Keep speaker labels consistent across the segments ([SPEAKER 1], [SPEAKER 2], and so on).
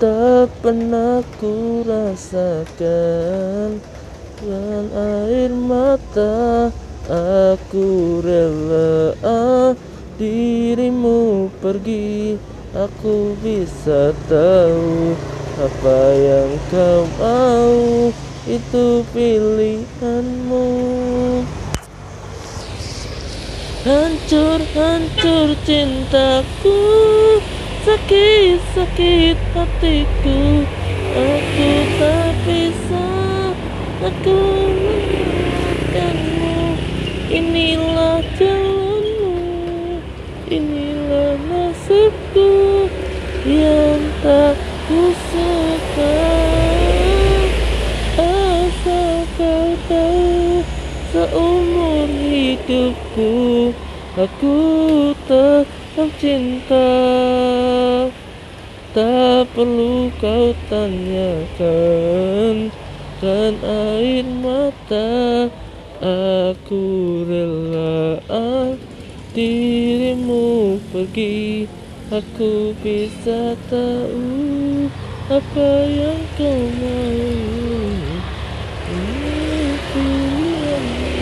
[SPEAKER 1] tak pernah ku rasakan Dan air mata aku rela. Dirimu pergi Aku bisa tahu apa yang kau mau. Itu pilihanmu. Hancur, hancur cintaku Sakit, sakit hatiku. Aku tak bisa Aku melupakanmu Inilah jalanmu Inilah nasibku Yang tak ku suka Asal kau tahu Seumur hidupku Aku tetap cinta. Tak perlu kau tanyakan. Dan air mata Aku rela dirimu pergi. Aku bisa tahu apa yang kau mau Ini pilihanmu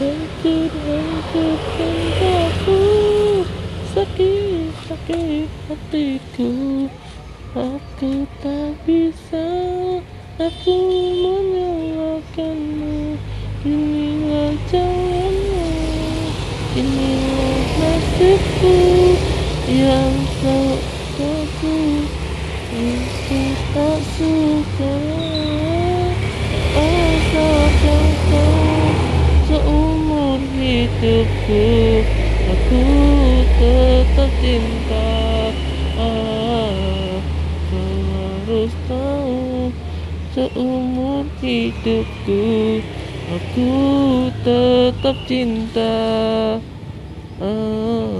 [SPEAKER 1] Hancur, hancur cintaku Sakit, sakit hatiku. Aku tak bisa Aku menyalahkanmu. Inilah jalanmu Inilah nasibku Yang tak aku Aku tak suka hidupku Aku tetap cinta ah, Kau harus tahu Seumur hidupku Aku tetap cinta ah.